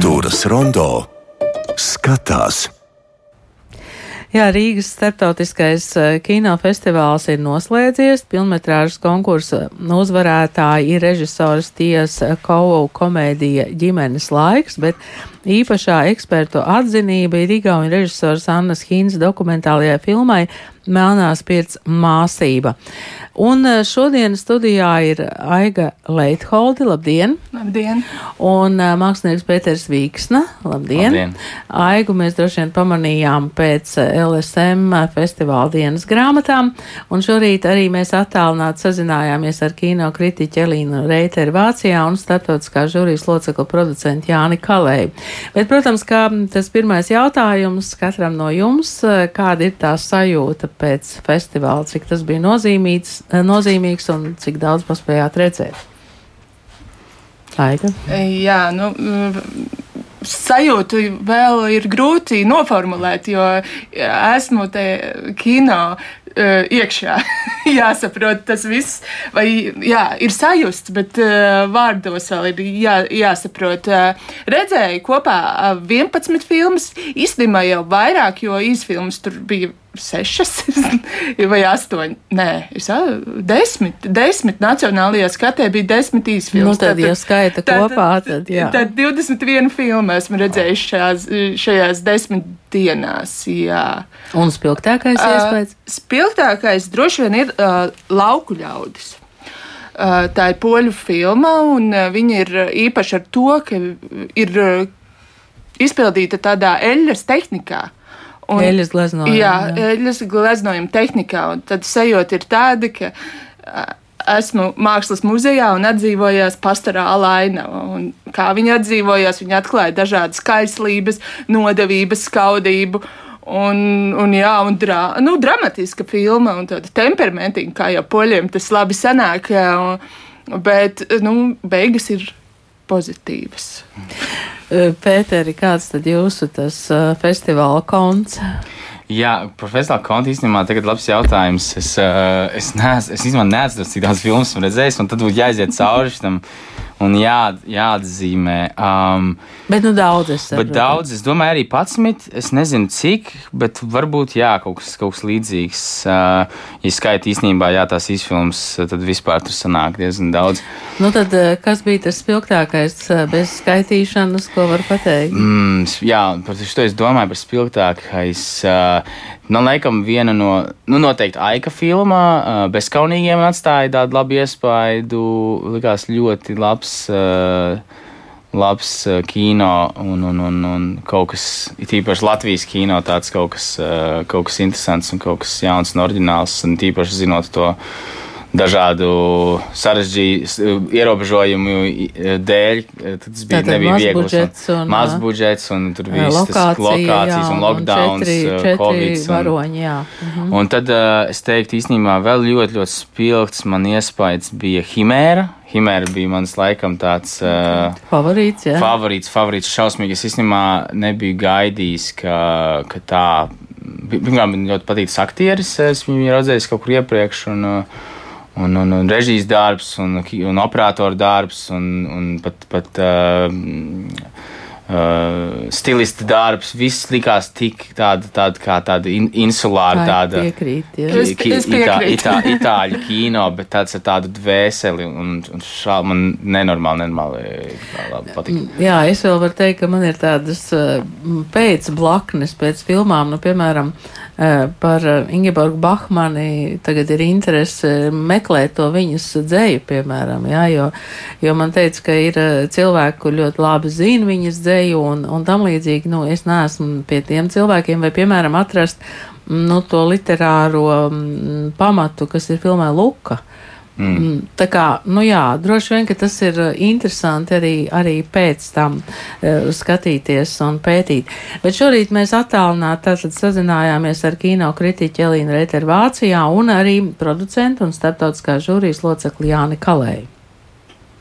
Kultūras rondo skatās. Jā, Rīgas starptautiskais eh, kinofestivāls ir noslēdzies. Pilnmetrāžas konkursa uzvarētāji ir režisors Tiesa Kovu komēdija ģimenes laiks, bet īpašā ekspertu atzinība ir Igauņu režisors Annas Hīnas dokumentālajai filmai Melnās pirts māsība. Un eh, šodien studijā ir Aiga Leitholdi, labdien! Labdien! Un uh, mākslinieks Pēters Vīksna, labdien! Labdien. Aigu mēs droši vien pamanījām pēc LSM festivāla dienas grāmatām, un šorīt arī mēs attālināti sazinājāmies ar kino kritiķu Elīnu Reiteru Vācijā un starptautiskā žūrijas locekla producentu Jāni Kalēju. Bet, protams, kā tas pirmais jautājums katram no jums, kāda ir tā sajūta pēc festivāla, cik tas bija nozīmīgs, nozīmīgs un cik daudz paspējāt redzēt? Aiga? Jā, nu. Sajūtu vēl ir grūti noformulēt, jo esmu te kino uh, iekšā. Jāsaprot tas viss, vai jā, ir sajusts, bet vārdos vēl ir jā, jāsaprot. Redzēju kopā 11 filmas, īstenībā jau vairāk, jo īsfilmas tur bija sešas vai astoņi. Nē, es desmit, desmit nacionālajā skatē bija desmit īsfilmas. Nu, tad, tad, ja skaita tad, kopā, tad jā. Tad 21 filmu esmu redzējis šajās, šajās desmit dienās, jā. Un spilgtākais uh, iespējas? Spilgtākais droši vien ir uh, lauku ļaudis. Uh, tā ir poļu filma, un uh, viņa ir īpaša ar to, ka ir uh, izpildīta tādā eļļas tehnikā. Un, eļas gleznojuma. Jā, jā. eļas gleznojuma tehnikā. Un tad sajūta ir tāda, ka esmu mākslas muzejā un atdzīvojās pastorāla ainava. Un kā viņi atdzīvojās, viņi atklāja dažādas kaislības, nodevības, skaudību. Un, un, jā, un drā, nu, dramatiska filma, un tāda temperamentīga, kā jau poļiem tas labi sanāk. Jā, un, bet nu, beigas ir pozitīvas. Pēteri, kāds tad jūsu tas festivāla konts? Jā, par festivāla kontu īstenībā tagad labs jautājums. Es, es neesmu, es īstenībā neesmu cik daudz filmu redzējis, un tad būtu jāiziet cauri šitam un jā, jāatzīmē. Um, bet nu daudz es saprotu. Bet daudz, es domāju, arī 11. Es nezinu, cik, bet varbūt jā, kaut kas, kaut kas līdzīgs. Uh, ja skaita īstenībā, jā, tās izfilms, tad vispār tur sanāk diezgan daudz. Nu tad, kas bija tas spilgtākais bez skaitīšanas, ko var pateikt? Mm, jā, par šo es domāju par spilgtākais. Uh, Man liekas, viena no, nu, noteikti Aika filmā, uh, bezskaunīgiem atstāja tādu labu iespaidu. Likās ļoti labs. Uh, labs uh, kino un, un, un, un kaut kas, it īpaši Latvijas kino, tāds kaut kas, uh, kaut kas interesants un kaut kas jauns un oriģināls. Un tīpaši zinot to dažādu sarežģītu ierobežojumu dēļ. Tas bija Tātad nebija viegli. Budžets un, maz budžets un tur viss lokācija, lokācijas jā, un lockdowns, četri, četri covid. Varoņi, jā. Mhm. Un tad uh, es teiktu, īstenībā vēl ļoti, ļoti spilgts man iespējas bija Himēra. Himēra bija mans laikam tāds uh, favorīts, jā. favorīts, favorīts šausmīgi. Es īstenībā nebiju gaidījis, ka, ka tā. Pirmkārt, man ļoti patīk aktieris. Es viņu redzēju kaut kur iepriekš. Un, uh, un, un, un režijas darbs, un, un operatoru darbs, un, un pat, pat uh, uh, stilista darbs. Viss likās tik tāda, tāda kā tāda in, insulāra, tāda piekrīt, jā. Es, es itā, itā, itāļu kino, bet tāds ar tādu dvēseli, un, un šā man nenormāli, nenormāli patīk. Jā, es vēl varu teikt, ka man ir tādas pēc blaknes, pēc filmām, nu, piemēram, par Ingeborgu Bahmani tagad ir interese meklēt to viņas dzēju, piemēram, jā, jo, jo man teica, ka ir cilvēki, kur ļoti labi zina viņas dzēju un, un tam līdzīgi, nu, es neesmu pie tiem cilvēkiem, vai, piemēram, atrast, nu, to literāro pamatu, kas ir filmē Luka. Mm. Tā kā, nu jā, droši vien, ka tas ir interesanti arī, arī pēc tam uh, skatīties un pētīt. Bet šorīt mēs attālināti tātad sazinājāmies ar kino kritiķi Elīnu Reiteru Vācijā un arī producentu un starptautiskā žūrijas locekli Jāni Kalēju.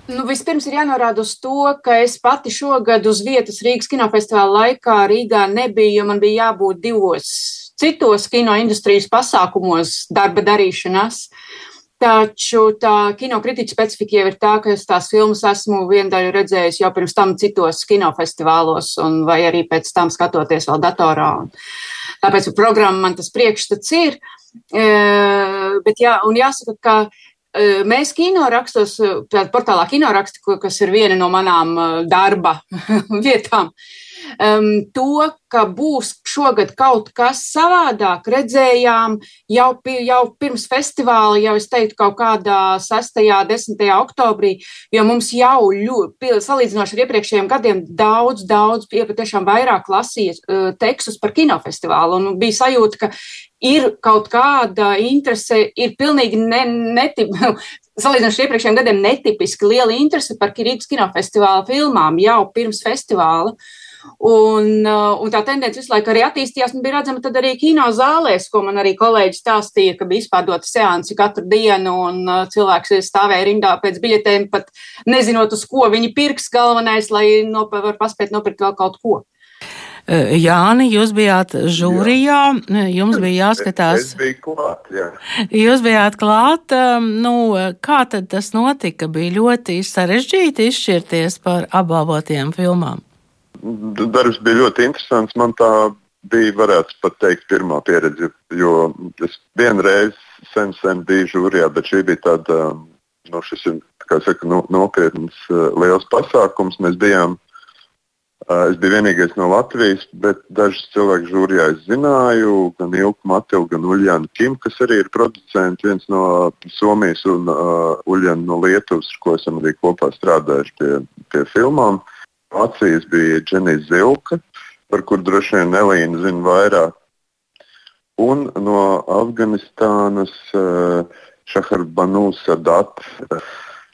Nu, vispirms ir jānorāda uz to, ka es pati šogad uz vietas Rīgas kinofestivāla laikā Rīgā nebiju, jo man bija jābūt divos citos kino industrijas pasākumos darba darīšanās. Taču tā kinokritiķa specifika jau ir tā, ka es tās filmas esmu vienu daļu redzējis jau pirms tam citos kinofestivālos, vai arī pēc tam skatoties vēl datorā. Tāpēc programma man tas priekšstats ir. E, bet jā, jāsaka, ka e, mēs kinorakstos, portālā kinoraksti, kas ir viena no manām e, darba vietām, um, to, ka būs šogad kaut kas savādāk, redzējām jau, jau pirms festivāla, jau es teiktu, kaut kādā 6. un 10. oktobrī, jo mums jau ļoti, salīdzinoši ar iepriekšējiem gadiem, daudz, daudz, patiešām vairāk lasīja uh, tekstus par kinofestivālu. Un bija sajūta, ka ir kaut kāda interese, ir pilnīgi ne, netip, salīdzinoši ar iepriekšējiem gadiem netipiski liela interese par Rīgas kinofestivāla filmām jau pirms festivāla. Uh, Un, uh, un tā tendence visu laiku arī attīstījās. Un bija redzama arī kino zālēs, ko man arī kolēģi stāstīja, ka bija izpārdota seansi katru dienu, un uh, cilvēks stāvēja rindā pēc biļetēm, pat nezinot, uz ko viņi pirks. Galvenais, lai nop var paspēt nopirkt vēl kaut ko. Uh, Jāni, jūs bijāt žūrijā, jums bija jāskatās. Es, es biju klāt, jā. Jūs bijāt klāt, um, nu, kā tad tas notika? Bija ļoti sarežģīti izšķirties par apbalvotiem filmām darbs bija ļoti interesants. Man tā bija, varētu pat teikt, pirmā pieredze, jo es vienreiz sen, sen biju žūrijā, bet šī bija tāda, nu, šis ir, kā saka, no, nopietns liels pasākums. Mēs bijām, es biju vienīgais no Latvijas, bet dažus cilvēkus žūrijā es zināju, gan Ilku Matilu, gan Uljānu Kim, kas arī ir producenti, viens no Somijas un uh, Uljānu no Lietuvas, ar ko esam arī kopā strādājuši pie, pie filmām. Uh, Vācijas bija Dženija Zilka, par kur droši vien Elīna zina vairāk. Un no Afganistānas uh, Šahar Banu Sadat.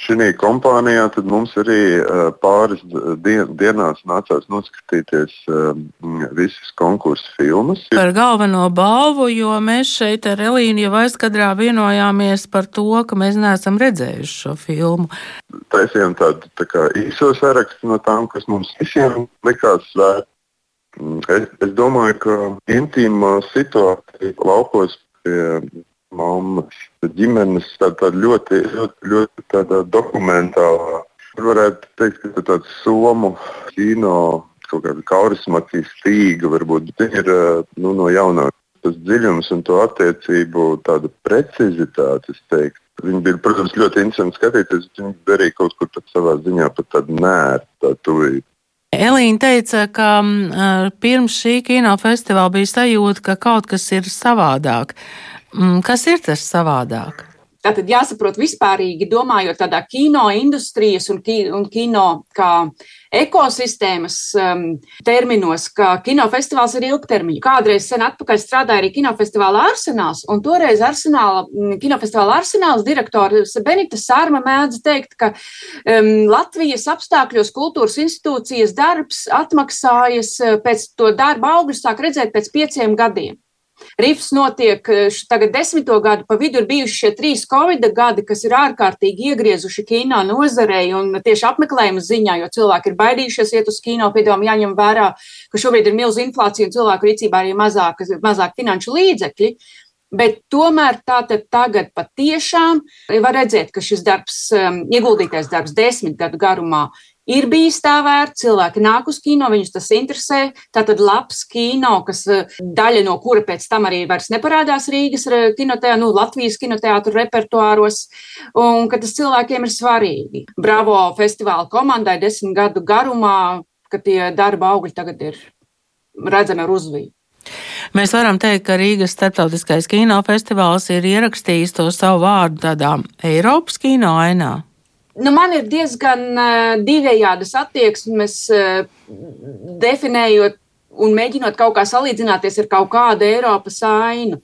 Šī kompānijā mums arī uh, pāris dien, dienās nācās noskatīties uh, visas konkursu filmas. Par galveno balvu, jo mēs šeit ar Elīnu jau aizkadrā vienojāmies par to, ka mēs neesam redzējuši šo filmu. Taisījām tādu tā kā īso sarakstu no tām, kas mums visiem likās svērt. Mm, es, es domāju, ka intīmā situācija laukos pie mammas, ģimenes tāda, tāda ļoti, ļoti, ļoti tāda dokumentālā. Varētu teikt, ka tā tāds somu kino kaut kāda kaurismācijas stīga varbūt, bet ir nu, no jaunākas. Tas dziļums un to attiecību, tāda precizitāte, es teiktu. Viņi bija, protams, ļoti interesanti skatīties. Viņi darīja kaut kur savā ziņā pat tādu nērtu, tādu tuvību. Elīna teica, ka pirms šī kinofestivāla bija sajūta, ka kaut kas ir savādāk. Mm, kas ir tas savādāk? Tātad jāsaprot vispārīgi, domājot tādā kino industrijas un, ki, un kino kā ekosistēmas um, terminos, ka kinofestivāls ir ilgtermiņa. Kādreiz sen atpakaļ strādāja arī kinofestivāla arsenāls, un toreiz arsenāla, mm, kinofestivāla arsenāls direktors Benita Sārma mēdz teikt, ka um, Latvijas apstākļos kultūras institūcijas darbs atmaksājas uh, pēc to darba augļu sāk redzēt pēc pieciem gadiem. Rifs notiek eh, tagad desmito gadu, pa vidu ir bijuši šie trīs Covid gadi, kas ir ārkārtīgi iegriezuši kino nozarei un tieši apmeklējuma ziņā, jo cilvēki ir baidījušies iet uz kino, piedāvām jāņem vērā, ka šobrīd ir milz inflācija un cilvēku rīcībā arī mazāk, mazāk finanšu līdzekļi. Bet tomēr tā tagad patiešām var redzēt, ka šis darbs, um, ieguldītais darbs desmit gadu garumā, ir bijis tā vērts, cilvēki nāk uz kino, viņus tas interesē. Tātad labs kino, kas eh, daļa no kura pēc tam arī vairs neparādās Rīgas kinoteātrā, nu, Latvijas kinoteātru repertuāros, un ka tas cilvēkiem ir svarīgi. Bravo festivāla komandai desmit gadu garumā, ka tie darba augļi tagad ir redzami ar uzviju. Mēs varam teikt, ka Rīgas starptautiskais kinofestivāls ir ierakstījis to savu vārdu tādā Eiropas kino ainā. Nu, man ir diezgan uh, divējādas attieksmes, uh, definējot un mēģinot kaut kā salīdzināties ar kaut kādu Eiropas ainu.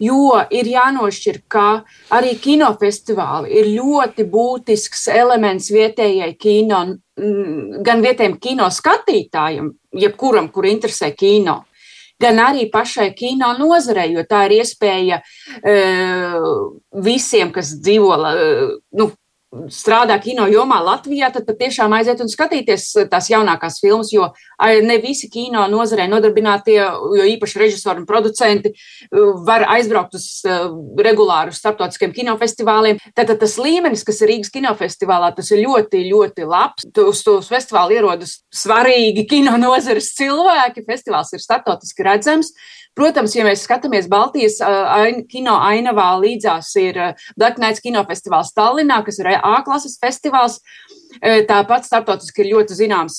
Jo ir jānošķir, ka arī kinofestivāli ir ļoti būtisks elements vietējai kino, gan vietējiem kino skatītājiem, jebkuram, kur interesē kino, gan arī pašai kino nozarei, jo tā ir iespēja uh, visiem, kas dzīvo, uh, nu, strādā kino jomā Latvijā, tad patiešām aiziet un skatīties tās jaunākās filmas, jo ne visi kino nozarē nodarbinātie, jo īpaši režisori un producenti var aizbraukt uz regulāru starptautiskiem kinofestivāliem. Tātad tas līmenis, kas ir Rīgas kinofestivālā, tas ir ļoti, ļoti labs. Uz tos festivālu ierodas svarīgi kino nozares cilvēki, festivāls ir starptautiski redzams. Protams, ja mēs skatāmies Baltijas ain, kino ainavā, līdzās ir Black Nights kinofestivāls Tallinā, kas ir A klases festivāls. Tāpat starptautiski ir ļoti zināms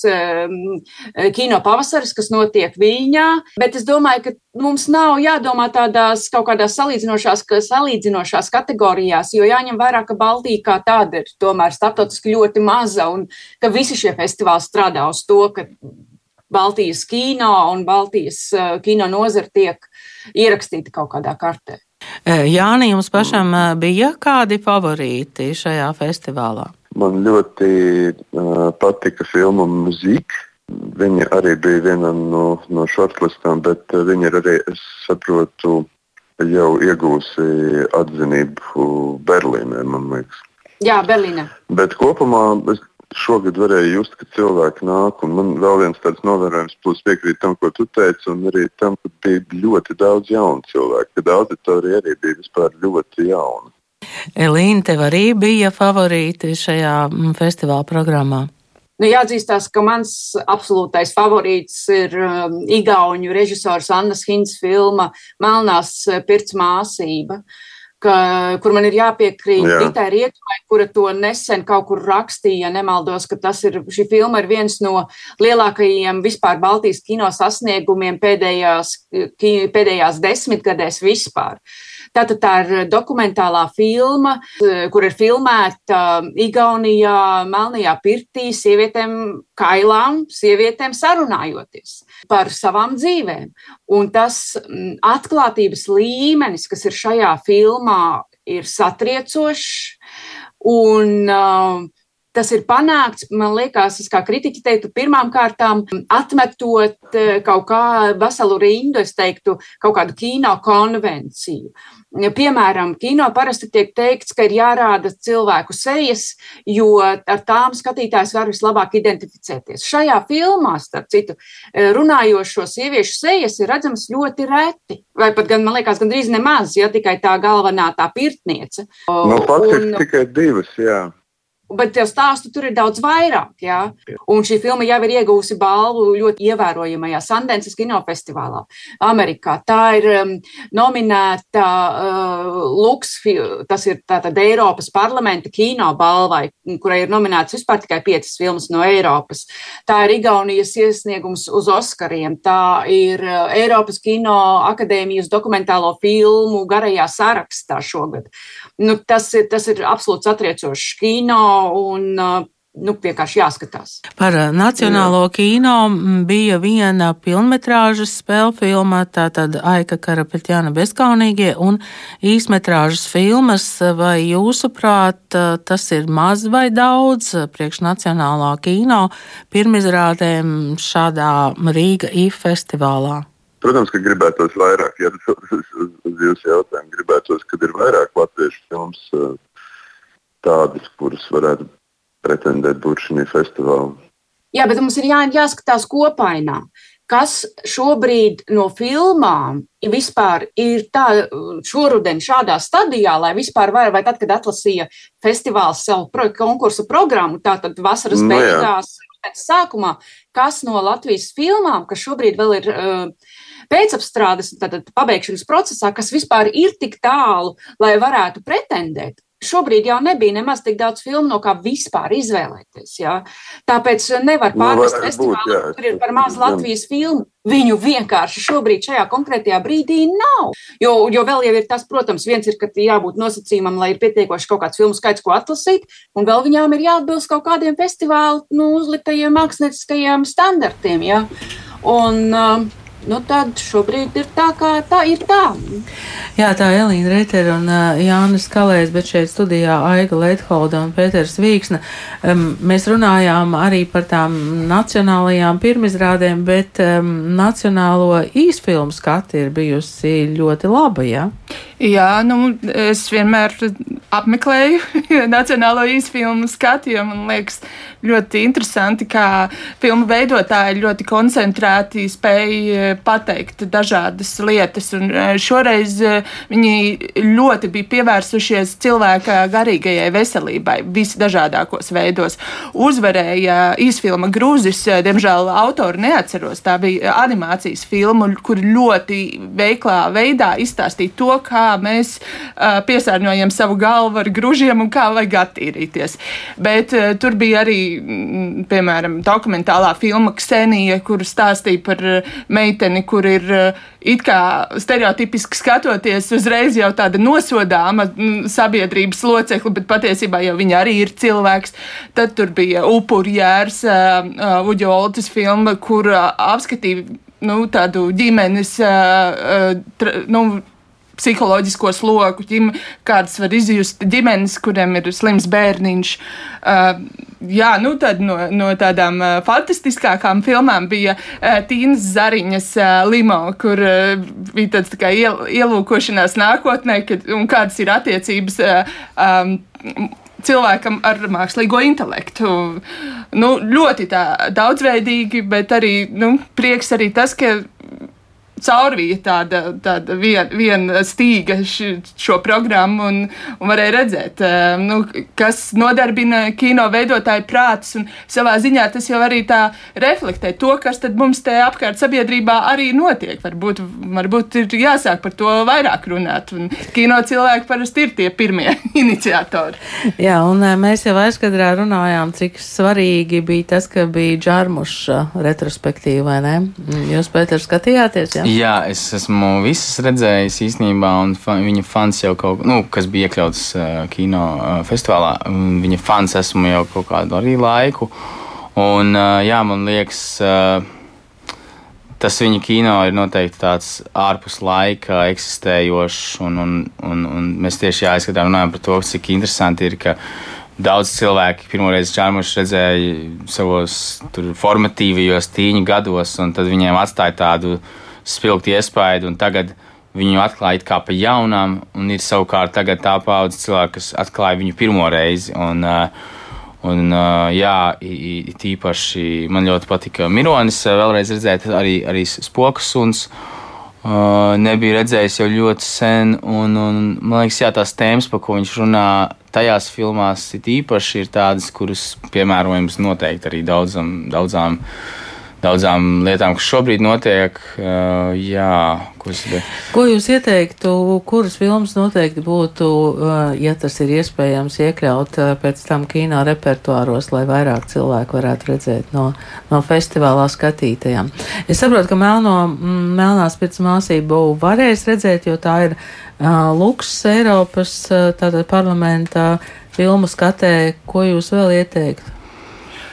kino pavasaris, kas notiek Viņā, bet es domāju, ka mums nav jādomā tādās kaut kādās salīdzinošās, salīdzinošās kategorijās, jo jāņem vērā, ka Baltija kā tāda ir tomēr starptautiski ļoti maza un ka visi šie festivāli strādā uz to, ka Baltijas kino un Baltijas eh, kino nozara tiek ierakstīta kaut kādā kartē. Eh, Jāni, jums pašam eh, bija kādi favorīti šajā festivālā? Man ļoti uh, patika filma Mūzika. Viņa arī bija viena no, no shortlistām, bet viņa ir arī, es saprotu, jau iegūsi atzinību Berlīnē, man liekas. Jā, Berlīnē. Bet kopumā es šogad varēja just, ka cilvēki nāk. Man vēl viens tāds novērojums, plus piekrīt tam, ko tu teici, un arī tam, ka bija ļoti daudz jaunu cilvēku, ka auditorija arī bija vispār ļoti jauna. Elīna, tev arī bija favorīti šajā mm, festivāla programmā? Nu, jāatzīstās, ka mans absolūtais favorīts ir um, Igaunijas režisors Annas Hins filma Melnās pirts māsība. Uh, ka, kur man ir jāpiekrīt Jā. Ritai Rietumai, kura to nesen kaut kur rakstīja, nemaldos, ka tas ir, šī filma ir viens no lielākajiem vispār Baltijas kino sasniegumiem pēdējās, pēdējās desmitgadēs vispār. Tātad tā ir dokumentālā filma, kur ir filmēta Igaunijā, Melnajā pirtī, sievietēm kailām, sievietēm sarunājoties par savām dzīvēm. Un tas mm, atklātības līmenis, kas ir šajā filmā, ir satriecošs. Un, uh, Tas ir panākts, man liekas, es kā kritiķi teiktu, pirmām kārtām atmetot kaut kā veselu rindu, es teiktu, kaut kādu kino konvenciju. Piemēram, kino parasti tiek teikts, ka ir jārāda cilvēku sejas, jo ar tām skatītājs var vislabāk identificēties. Šajā filmā, starp citu, runājošo sieviešu sejas ir redzamas ļoti reti, vai pat, gan, man liekas, gandrīz nemaz, ja tikai tā galvenā tā pirtniece. Nu, faktiski tikai divas, jā bet tev stāstu tur ir daudz vairāk. Jā? Un šī filma jau ir iegūsi balvu ļoti ievērojamajā Sandenses kinofestivālā Amerikā. Tā ir um, nominēta uh, Lux, tas ir tātad Eiropas parlamenta kino balvai, kurai ir nominētas vispār tikai piecas filmas no Eiropas. Tā ir Igaunijas iesniegums uz Oskariem. Tā ir uh, Eiropas kino akadēmijas dokumentālo filmu garajā sarakstā šogad. Nu, tas, ir, tas ir absolūts atriecošs kino un uh, nu, vienkārši jāskatās. Par uh, Nacionālo Jā. kino bija viena filmetrāžas spēļu filma, tātad Aika Karapetjana bezkaunīgie un īsmetrāžas filmas. Vai jūsuprāt, uh, tas ir maz vai daudz priekš Nacionālā kino pirmizrādēm šādā Rīga IF festivālā? Protams, ka gribētos vairāk, ja uz, uz, uz jūsu jautājumu gribētos, kad ir vairāk latviešu filmas tādas, kuras varētu pretendēt būt šī festivālā. Jā, bet mums ir jā, jāskatās kopainā. Kas šobrīd no filmām vispār ir tā, šoruden šādā stadijā, lai vispār var, vai tad, kad atlasīja festivāls savu pro, konkursu programmu, tātad vasaras no, beigās, sākumā, kas no Latvijas filmām, kas šobrīd vēl ir uh, pēcapstrādes, tātad pabeigšanas procesā, kas vispār ir tik tālu, lai varētu pretendēt, šobrīd jau nebija nemaz tik daudz filmu, no kā vispār izvēlēties. Jā. Tāpēc nevar pārmest nu, festivālu, kur ir par maz Latvijas filmu. Viņu vienkārši šobrīd, šajā konkrētajā brīdī nav. Jo, jo vēl jau ir tas, protams, viens ir, ka jābūt nosacījumam, lai ir pietiekoši kaut kāds filmu skaits, ko atlasīt, un vēl viņām ir jāatbilst kaut kādiem festivālu nu, uzliktajiem mākslinieckajiem standartiem. Jā. Un, uh, nu, tad šobrīd ir tā, kā tā ir. Tā. Jā, tā ir Elīna Reitera un uh, Jānis Kalējs, bet šeit studijā Aiga Leitholda un Pēters Vīksna. Um, mēs runājām arī par tām nacionālajām pirmizrādēm, bet um, nacionālo īsfilmu skati ir bijusi ļoti laba, jā? Jā, nu, es vienmēr apmeklēju Nacionālo īsfilmu skatu, jo man liekas ļoti interesanti, kā filmu veidotāji ļoti koncentrēti spēja pateikt dažādas lietas. Un e, šoreiz e, viņi ļoti bija pievērsušies cilvēka garīgajai veselībai visdažādākos veidos. Uzvarēja īsfilma Grūzis, diemžēl autoru neatceros. Tā bija animācijas filma, kur ļoti veiklā veidā izstāstīja to, kā mēs piesārņojam savu galvu ar gružiem un kā vajag attīrīties. Bet tur bija arī, mm, piemēram, dokumentālā filma Ksenija, kur stāstīja par meiteni, kur ir uh, it kā stereotipiski skatoties, uzreiz jau tāda nosodāma sabiedrības locekla, bet patiesībā jau viņa arī ir cilvēks. Tad tur bija upurjērs, uh, Uģo Oltas filma, kur apskatīja nu, tādu ģimenes, uh, tra, nu, psiholoģisko sloku, ģim, kādas var izjust ģimenes, kuriem ir slims bērniņš. Uh, jā, nu tad no, no tādām uh, fantastiskākām filmām bija uh, Tīnas Zariņas uh, Limo, kur uh, bija tāds tā kā iel, ielūkošanās nākotnē, kad, un kādas ir attiecības. Uh, um, cilvēkam ar mākslīgo intelektu. Nu, ļoti tā, daudzveidīgi, bet arī nu, prieks arī tas, ka caurvīja tāda, tāda viena vien stīga šo programmu un, un varēja redzēt, uh, nu, kas nodarbina kino veidotāju prātus. Savā ziņā tas jau arī tā reflektē to, kas mums te apkārt sabiedrībā arī notiek. Varbūt, varbūt ir jāsāk par to vairāk runāt. Un kino cilvēki parasti ir tie pirmie iniciatori. Jā, un mēs jau aizkadrā runājām, cik svarīgi bija tas, ka bija džarmuša retrospektīva, vai ne? Jūs, Pēters, skatījāties? Jā? Jā, es esmu visas redzējis īstenībā, un fa viņa fans jau kaut nu, kas bija iekļauts uh, kino uh, festivālā. Viņa fans esmu jau kaut kādu arī laiku. Un, uh, jā, man liekas, uh, tas viņa kino ir noteikti tāds ārpus laika eksistējošs, un, un, un, un mēs tieši jāizskatā runājam par to, cik interesanti ir, ka daudz cilvēki pirmoreiz čārmuši redzēja savos formatīvajos tīņu gados, un tad viņiem atstāja tādu spilgti iespaidu, un tagad viņu atklāja kā pa jaunām, un ir savukārt tā paudze cilvēku, kas atklāja viņu pirmo reizi. Un, uh, Un, uh, jā, tīpaši man ļoti patika Mironis. Vēlreiz redzēt, arī, arī spokus suns. Uh, nebija redzējis jau ļoti sen. Un, un, man liekas, jā, tās tēmas, par ko viņš runā, tajās filmās ir īpaši ir tādas, kuras piemērojams noteikti arī daudzam, daudzām. daudzām daudzām lietām, kas šobrīd notiek. Uh, jā, kuras... Ko jūs ieteiktu, kuras filmas noteikti būtu, uh, ja tas ir iespējams, iekļaut uh, pēc tam kino repertuāros, lai vairāk cilvēku varētu redzēt no, no festivālā skatītajām? Es saprotu, ka melno, mm, melnās pēc māsību varēs redzēt, jo tā ir uh, Luks Eiropas uh, tātad parlamentā filmu skatē. Ko jūs vēl ieteiktu?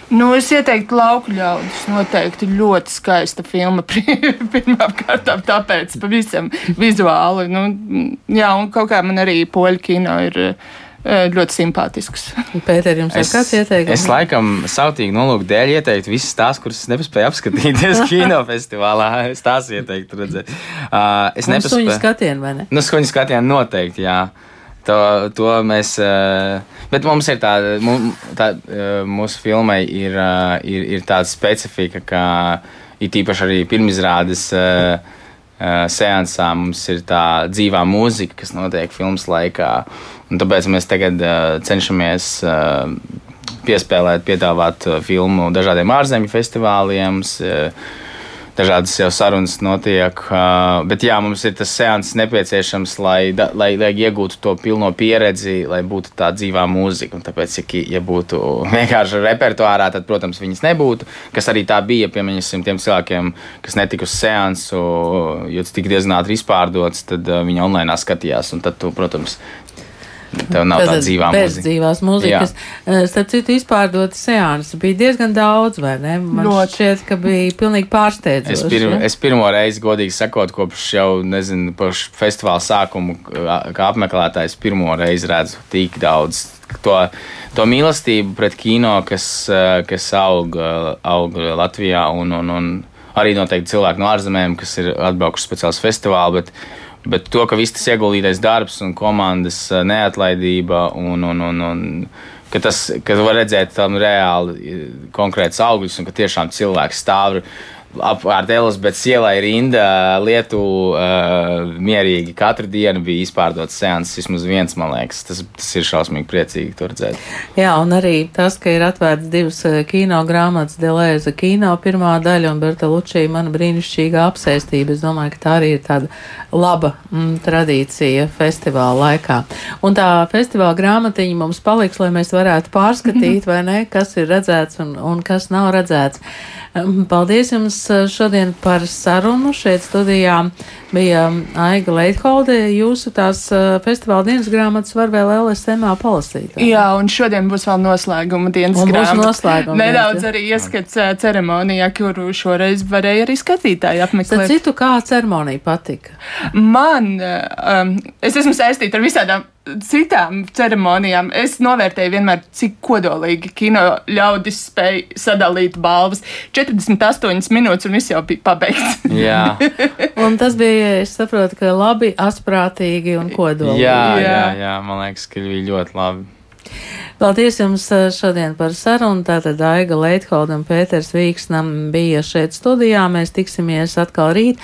Nu, es ieteiktu lauku ļaudis. Noteikti ļoti skaista filma. Pirmkārt, tāpēc pavisam vizuāli. Nu, jā, un kaut kā man arī poļu kino ir eh, ļoti simpātisks. Pēter, jums ir kāds ieteikums? Es laikam sautīgi nolūku dēļ ieteiktu visas tās, kuras es nepaspēju apskatīties kinofestivālā. Es tās ieteiktu redzēt. Uh, es nepaspēju. Skuņu skatienu, vai ne? Nu, skuņu skatienu noteikti, jā. To, to mēs, uh, bet mums ir tāda, tā, uh, mūsu filmai ir, uh, ir, ir tāda specifika, ka it īpaši arī pirmizrādes seansā mums ir tā dzīvā mūzika, kas notiek filmas laikā. Tāpēc mēs tagad cenšamies piespēlēt, piedāvāt filmu dažādiem ārzemju festivāliem dažādas jau sarunas notiek. Bet jā, mums ir tas seanss nepieciešams, lai, lai, lai iegūtu to pilno pieredzi, lai būtu tā dzīvā mūzika. Un tāpēc, ja, būtu vienkārši repertuārā, tad, protams, viņas nebūtu. Kas arī tā bija, piemēram, tiem cilvēkiem, kas netika uz seansu, jo tas tika diezgan ātri izpārdots, tad viņi online skatījās. Un tad, tu, protams, Tev nav tāda dzīvā mūzika. dzīvās mūzikas. Eh, Starp citu, izpārdota seanses bija diezgan daudz, vai ne? Man Ļoti. šķiet, ka bija pilnīgi pārsteidzoši. Es, pirm, ja? es pirmo reizi, godīgi sakot, kopš jau, nezinu, kopš festivāla sākuma, kā apmeklētājs, pirmo reizi redzu tik daudz to, to mīlestību pret kino, kas, kas aug, aug Latvijā, un, un, un arī noteikti cilvēki no ārzemēm, kas ir atbraukuši speciāls festivāls. Bet, to, ka viss tas ieguldītais darbs un komandas eh, neatlaidība un, un, un, un ka tas, ka var redzēt tam reāli eh, konkrēts augļus un ka tiešām cilvēks stāv apkārt Elizabetes ielai rinda lietu uh, mierīgi. Katru dienu bija izpārdotas seanses, vismaz viens, man liekas. Tas, tas ir šausmīgi priecīgi to redzēt. Jā, un arī tas, ka ir atvērts divas eh, kino grāmatas, Delēza kino pirmā daļa un Berta Lučī, mana brīnišķīga apsēstība. Es domāju, ka tā arī ir tāda laba mm, tradīcija festivāla laikā. Un tā festivāla grāmatiņa mums paliks, lai mēs varētu pārskatīt, vai ne, kas ir redzēts un, un kas nav redzēts. Paldies jums uh, šodien par sarunu. Šeit studijā bija um, Aiga Leitholde. Jūsu tās uh, festivāla dienas grāmatas var vēl LSMā palasīt. vai ne? Jā, un šodien būs vēl noslēguma dienas Un būs grāmata. noslēguma Nedaudz dienas, arī ieskats ceremonijā, kuru šoreiz varēja arī skatītāji apmeklēt. citu, kā ceremonija patika? Man, um, es esmu saistīta ar visādām citām ceremonijām. Es novērtēju vienmēr, cik kodolīgi kino ļaudis spēj sadalīt balvas. 48 minūtes un viss jau bija pabeigts. Jā, Un tas bija, es saprotu, ka labi, asprātīgi un kodolīgi. jā, jā, Jā. jā, man liekas, ka bija ļoti labi. Paldies jums uh, šodien par sarunu. Tātad Aiga Leitholda un Pēters Vīksnam bija šeit studijā. Mēs tiksimies atkal rīt.